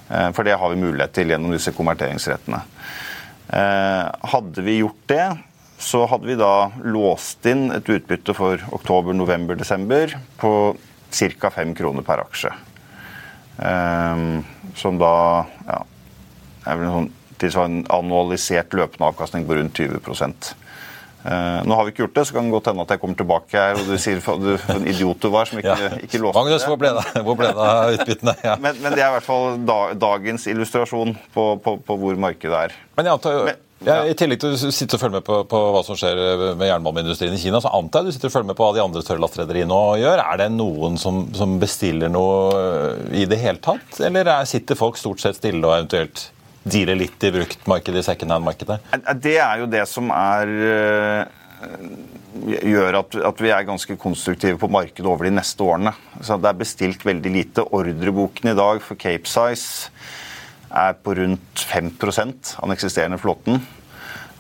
For det har vi mulighet til gjennom disse konverteringsrettene. Hadde vi gjort det, så hadde vi da låst inn et utbytte for oktober, november, desember på ca. 5 kroner per aksje. Um, som da ja, er vel en sånn tilsvarende annualisert løpende avkastning på rundt 20 Uh, nå har vi ikke gjort det, så kan det godt hende at jeg kommer tilbake her og du sier du, en idiot du var som ikke, ja. ikke låste Magnus, hvor ble, det, hvor ble det av utbyttene? Ja. Men, men, det er i hvert fall da, dagens illustrasjon på, på, på, hvor markedet er. Men jeg antar men, ja, I tillegg til å sitte og følge med på, på hva som skjer med jernbaneindustrien i Kina, så antar jeg du sitter og følger med på hva de andre tørrlastrederiene gjør. Er det noen som, som, bestiller noe i det hele tatt, eller er, sitter folk stort sett stille og eventuelt dealer litt i bruktmarkedet, i secondhand-markedet? Det er jo det som er eh, gjør at, at, vi er ganske konstruktive på markedet over de neste årene. Så Det er bestilt veldig lite. Ordreboken i dag for Cape Size er på rundt 5% av den eksisterende flåten.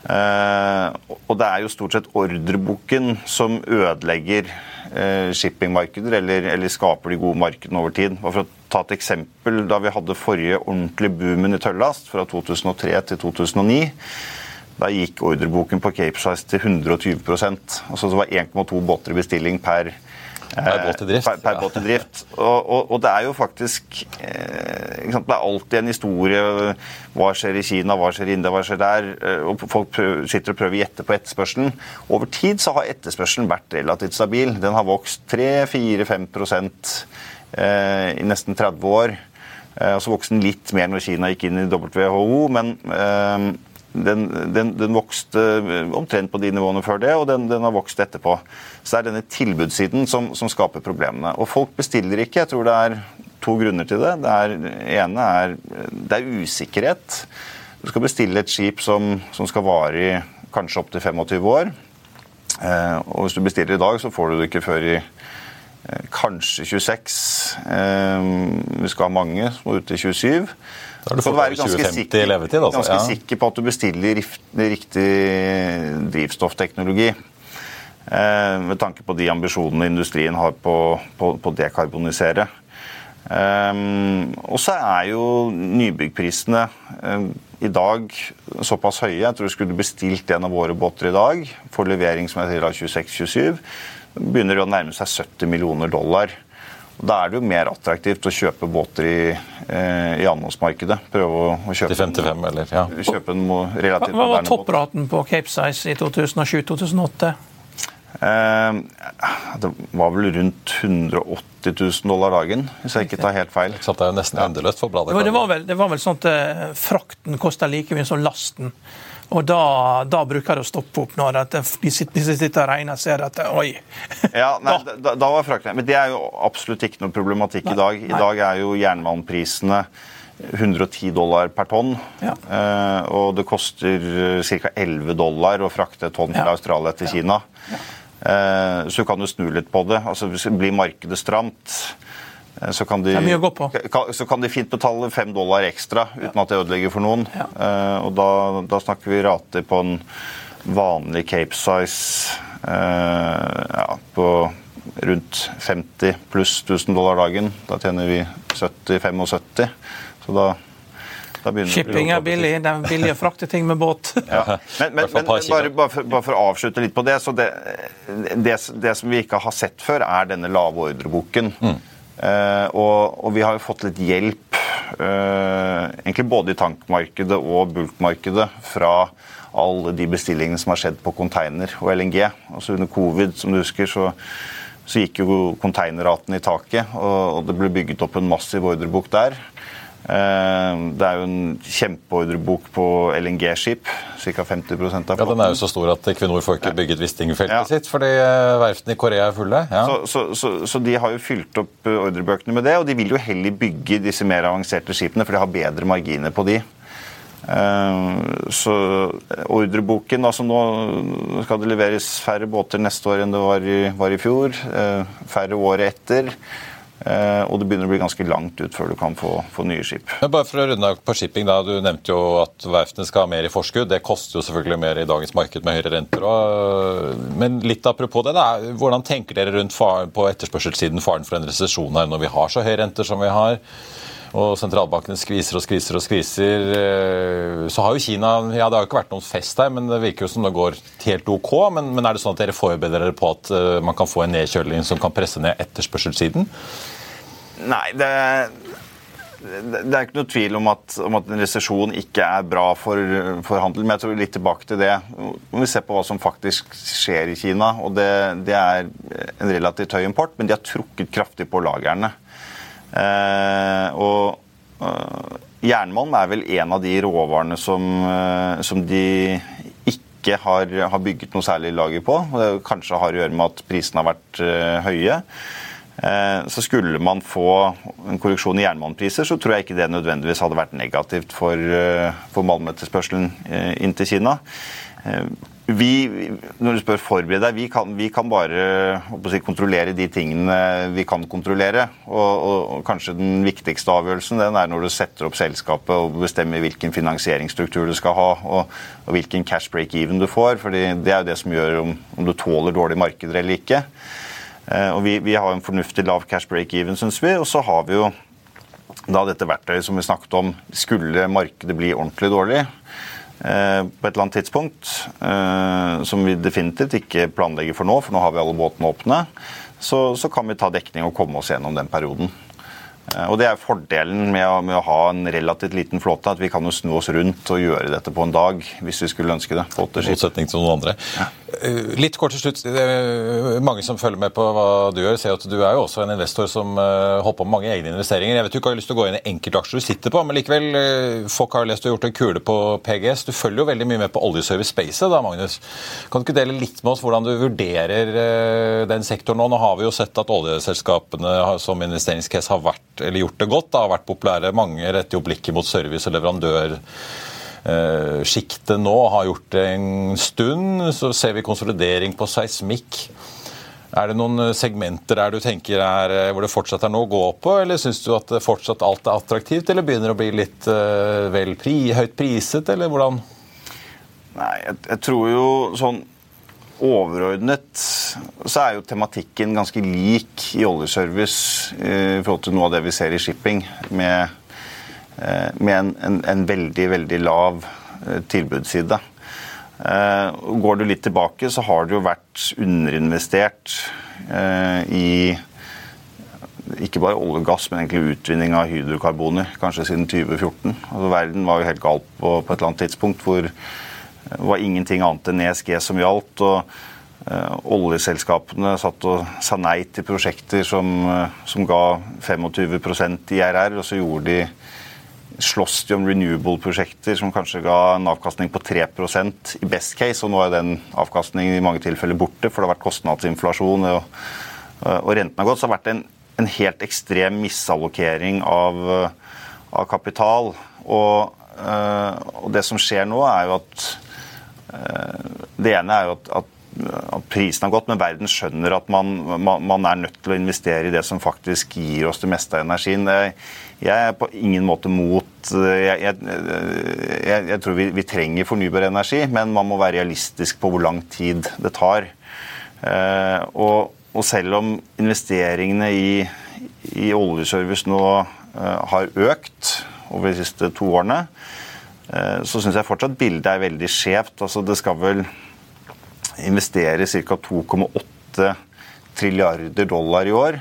Eh, og det er jo stort sett ordreboken som ødelegger eh, shippingmarkeder, eller, eller, skaper de gode markedene over tid. Og for å ta et eksempel, Da vi hadde forrige ordentlige boomen i tøllast, fra 2003 til 2009, da gikk ordreboken på Cape Size til 120% altså Det var 1,2 båter i bestilling per Per båt i drift. Per, per båt i drift. Og, og, og, det er jo faktisk eh, Det er alltid en historie. Hva skjer i Kina, hva skjer i India, hva skjer der? Eh, og Folk prøver, sitter og prøver å gjette på etterspørselen. Over tid så har etterspørselen vært relativt stabil. Den har vokst 3-4-5 eh, i nesten 30 år. Eh, og så vokste den litt mer når Kina gikk inn i WHO, men eh, den, den, den, vokste omtrent på de nivåene før det, og den, den, har vokst etterpå. Så det er denne tilbudssiden som, som, skaper problemene. Og folk bestiller ikke. Jeg tror det er to grunner til det. Det ene er det er usikkerhet. Du skal bestille et skip som, som skal vare i kanskje opptil 25 år. Eh, og hvis du bestiller i dag, så får du det ikke før i eh, kanskje 26. Eh, vi skal ha mange som er ute i 27. Da har du fått være ganske, sikker, levetid, altså. ganske ja. sikker på at du bestiller riktig drivstoffteknologi. Eh, med tanke på de ambisjonene industrien har på å dekarbonisere. Eh, og så er jo nybyggprisene eh, i dag såpass høye. Jeg tror du skulle bestilt en av våre båter i dag for levering som er sier 26-27. Begynner det å nærme seg 70 millioner dollar. Og Da er det jo mer attraktivt å kjøpe båter i, eh, i annonsmarkedet. Prøve å, å kjøpe, 55, eller, ja. kjøpe en relativt Hva var toppraten på Cape Size i 2007-2008? Eh, det var vel rundt 180 000 dollar dagen, hvis jeg ikke tar helt feil. Så det er jo nesten endeløst for bladet. Det var, vel, det var vel sånn at eh, frakten kosta like mye som lasten. Og da, da, bruker det å stoppe opp når de sitter og regner og ser at oi. ja, nei, da, da var frakten. Men det er jo absolutt ikke noe problematikk nei, i dag. I nei. dag er jo jernbaneprisene 110 dollar per tonn. Ja. Eh, og det koster eh, ca. 11 dollar å frakte et tonn fra ja. Australia til Kina. Ja. Eh, så kan du snu litt på det. Altså, Blir markedet stramt så kan, de, så kan de fint betale fem dollar ekstra uten ja. at det ødelegger for noen. Ja. Uh, og da, da, snakker vi rater på en vanlig Cape size uh, ja, på rundt 50 pluss 1000 dollar dagen. Da tjener vi 70-75. Så da Shipping er billig. Det er billig å frakte ting med båt. Ja. Men, men, men bare, bare, for, bare, for, å avslutte litt på det, så det, det, det, som vi ikke har sett før, er denne lave ordreboken. Mm. Eh, og, og, vi har jo fått litt hjelp egentlig både i tankmarkedet og bulkmarkedet fra alle de bestillingene som har skjedd på container og LNG. Altså Under covid som du husker, så, så gikk jo konteinerraten i taket, og, og det ble bygget opp en massiv ordrebok der. Eh, det er jo en kjempeordrebok på LNG-skip. Ca. 50 av flåten. Ja, Den er jo så stor at Equinor får ikke bygget Wisting-feltet ja. sitt fordi eh, verftene i Korea er fulle. Ja. Så, så, så, så, de har jo fylt opp eh, ordrebøkene med det, og de vil jo heller bygge disse mer avanserte skipene, for de har bedre marginer på de. Så ordreboken altså Nå skal det leveres færre båter neste år enn det var i, var i fjor. Færre året etter. Eh, og det begynner å bli ganske langt ut før du kan få, få nye skip. Men bare for å runde på shipping, da, Du nevnte jo at verftene skal ha mer i forskudd. Det koster jo selvfølgelig mer i dagens marked med høyere renter. Og, men litt apropos det, da, hvordan tenker dere rundt far, på etterspørselssiden faren for en resesjon her når vi har så høye renter som vi har? Og sentralbankene skviser og skviser og skviser. Eh, så har jo Kina ja Det har jo ikke vært noen fest her, men det virker jo som det går helt OK. Men, men er det sånn at dere forbereder dere på at eh, man kan få en nedkjøling som kan presse ned etterspørselssiden? Nei, det, det er ikke noe tvil om at, om at en resesjon ikke er bra for, for, handel. Men jeg tror litt tilbake til det. Når vi ser på hva som faktisk skjer i Kina, og det, det er en relativt høy import, men de har trukket kraftig på lagrene. Eh, og eh, jernmalm er vel en av de råvarene som, eh, som de ikke har, har, bygget noe særlig lager på. Det kanskje har å gjøre med at prisene har vært høye. Så skulle man få en korreksjon i jernmalmpriser, så tror jeg ikke det nødvendigvis hadde vært negativt for, for malmetterspørselen inn til Kina. Vi, når du spør forberede deg, vi kan, vi kan bare si, kontrollere de tingene vi kan kontrollere. Og, og, kanskje den viktigste avgjørelsen den er når du setter opp selskapet og bestemmer hvilken finansieringsstruktur du skal ha, og, og hvilken cash break-even du får. for det er jo det som gjør om, om du tåler dårlige markeder eller ikke. Eh, og vi, vi, har en fornuftig lav cash break-even, syns vi. Og så har vi jo da dette verktøyet som vi snakket om. Skulle markedet bli ordentlig dårlig, på et eller annet tidspunkt, eh, som vi definitivt ikke planlegger for nå, for nå har vi alle båtene åpne, så, så kan vi ta dekning og komme oss gjennom den perioden. Eh, og Det er fordelen med å, med å, ha en relativt liten flåte, at vi kan jo snu oss rundt og gjøre dette på en dag hvis vi skulle ønske det. Motsetning til noen andre. Ja. Eh, litt kort til slutt. Mange som følger med på hva du gjør, ser at du er jo også en investor som eh, holder på med mange egne investeringer. Jeg vet du ikke har lyst til å gå inn i enkeltaksjer du sitter på, men likevel, folk har lest du har gjort en kule på PGS. Du følger jo veldig mye med på oljeservice spacet da, Magnus. Kan du ikke dele litt med oss hvordan du vurderer den sektoren nå? Nå har vi jo sett at oljeselskapene som investeringscase har vært eller gjort det godt, da, har vært populære. Mange retter jo blikket mot service- og leverandørsjiktet nå, har gjort det en stund. Så ser vi konsolidering på seismikk. Er det noen segmenter der du tenker er, hvor det fortsatt er noe å gå på, eller syns du at fortsatt alt er attraktivt, eller begynner å bli litt vel pri, høyt priset, eller hvordan? Nei, jeg, jeg tror jo sånn overordnet så er jo tematikken ganske lik i oljeservice eh, i forhold til noe av det vi ser i shipping, med, eh, med en, en, en, veldig, veldig lav eh, tilbudsside. Går du litt tilbake, så har det jo vært underinvestert i ikke bare olje og gass, men egentlig utvinning av hydrokarboner, kanskje siden 2014. Altså, verden var jo helt gal på, på et eller annet tidspunkt hvor det var ingenting annet enn ESG som gjaldt. og uh, Oljeselskapene satt og sa nei til prosjekter som, uh, som ga 25% IRR, og så de slåss de om renewable-prosjekter som kanskje ga en avkastning på 3% i best case, og nå er den avkastningen i mange tilfeller borte, for det har vært kostnadsinflasjon og, uh, og renten har gått. Så det har vært en, en helt ekstrem misallokering av, av kapital. Og, og, det som skjer nå, er jo at Eh, det ene er jo at, at, at, prisen har gått, men verden skjønner at man, man, man, er nødt til å investere i det som faktisk gir oss det meste av energien. Jeg er på ingen måte mot Jeg, jeg, jeg, tror vi, vi, trenger fornybar energi, men man må være realistisk på hvor lang tid det tar. Eh, og, og selv om investeringene i, i oljeservice nå eh, har økt over de siste to årene, så syns jeg fortsatt bildet er veldig skjevt. Altså det skal vel investere ca. 2,8 trilliarder dollar i år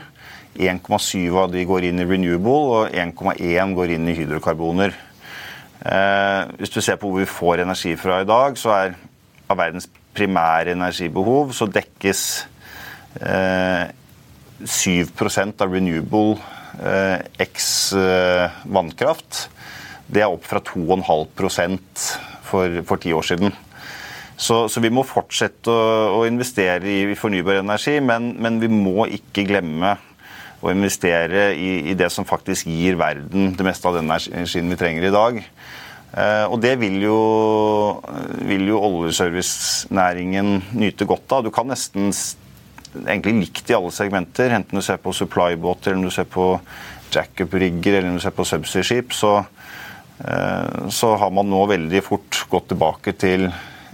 1,7 av de går inn i renewable, og 1,1 går inn i hydrokarboner. Eh, hvis du ser på hvor vi får energi fra i dag, så er av verdens primære energibehov så dekkes eh, 7% av renewable eh, x eh, vannkraft. Det er opp fra 2,5% for, for ti år siden. Så, så, vi må fortsette å, å investere i fornybar energi, men, men, vi må ikke glemme å investere i, i, det som faktisk gir verden det meste av den energien vi trenger i dag. Eh, og det vil jo, vil jo oljeservicenæringen nyte godt av. Du kan nesten egentlig likt i alle segmenter, enten du ser på supply-båter, eller du ser på jackup-rigger eller du ser på subsea-skip, så, så har man nå veldig fort gått tilbake til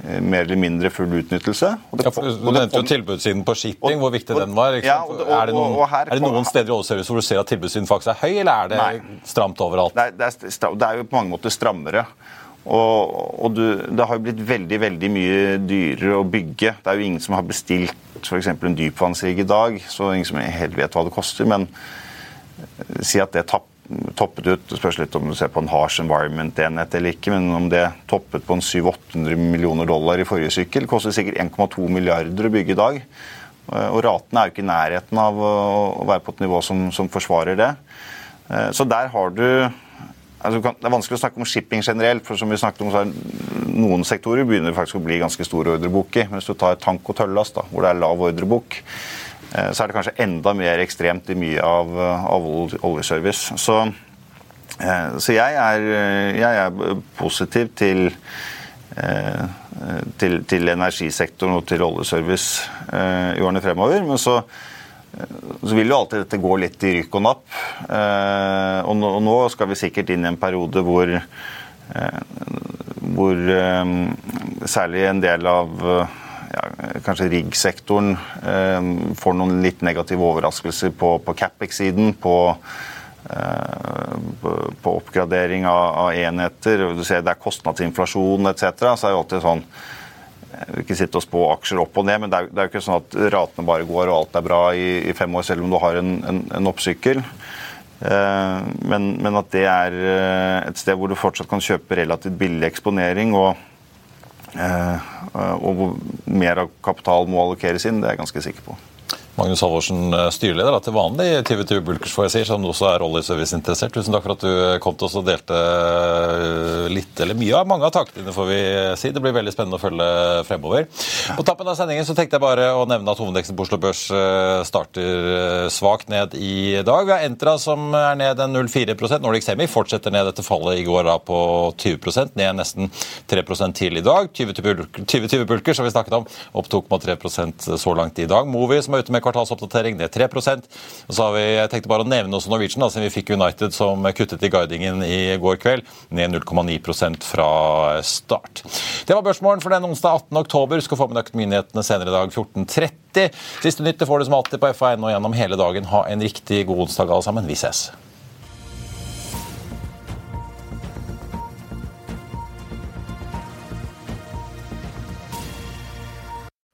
Eh, mer eller mindre full utnyttelse. Ja, du nevnte jo tilbudssiden på shipping, hvor viktig den var. Ja, og, og, er det noen, er det noen steder i oljeservice hvor du ser at tilbudssiden faktisk er høy, eller er det nei. stramt overalt? Det er, det, er, det jo på mange måter strammere. Og, og du, det har jo blitt veldig veldig mye dyrere å bygge. Det er jo ingen som har bestilt f.eks. en dypvannsrigg i dag, så ingen som helt vet hva det koster. Men si at det tapper toppet ut Det spørs litt om du ser på en harsh environment-enhet eller ikke, men om det toppet på en 700-800 millioner dollar i forrige sykkel, koster sikkert 1,2 milliarder å bygge i dag. Eh, og ratene er jo ikke i nærheten av å være på et nivå som, som forsvarer det. Eh, så der har du altså Det er vanskelig å snakke om shipping generelt, for som vi snakket om, så er noen sektorer begynner faktisk å bli ganske store i. Hvis du tar tank og tøllast, da, hvor det er lav ordrebok, så er det kanskje enda mer ekstremt i mye av, av oljeservice. Så, eh, så jeg, er, jeg, er, positiv til, eh, til, til, energisektoren og til oljeservice i årene fremover. Men så, så, vil jo alltid dette gå litt i rykk og napp. Og nå, og nå skal vi sikkert inn i en periode hvor, hvor særlig en del av ja, kanskje riggsektoren eh, får noen litt negative overraskelser på, på CapEx-siden, på, eh, på, oppgradering av, av, enheter. Du ser Det er kostnadsinflasjon etc. Så er det alltid sånn jeg vil ikke sitte og spå aksjer opp og ned, men det er, det er jo ikke sånn at ratene bare går og alt er bra i, i fem år, selv om du har en, en, en oppsykkel. Eh, men, men, at det er eh, et sted hvor du fortsatt kan kjøpe relativt billig eksponering. og og hvor mer av kapital må allokeres inn, det er jeg ganske sikker på. Magnus Halvorsen, eh, styreleder til vanlig i TV2 Bulkers, får jeg si, som også er oljeserviceinteressert. Tusen takk for at du kom til oss og delte eh, litt, eller mye av mange av taktene, får vi si. Det blir veldig spennende å følge fremover. På tappen av sendingen så tenkte jeg bare å nevne at hovedveksten på Oslo Børs eh, starter svakt ned i dag. Vi har Entra som er ned en 0,4% Nordic Semi fortsetter ned etter fallet i går da på 20% ned nesten 3% til i dag. 2020 Bulkers som vi snakket om, opp 2,3% så langt i dag. Movi som er ute med kvartalsoppdatering ned 3 Og så har vi, Jeg tenkte bare å nevne også Norwegian, da, siden vi fikk United som kuttet i guidingen i går kveld. Ned 0,9% fra start. Det var børsmålen for den onsdag 18. oktober. Skal få med økonominyhetene senere i dag 14.30. Siste nytt får du som alltid på FA1 og gjennom hele dagen. Ha en riktig god onsdag alle sammen. Vi ses.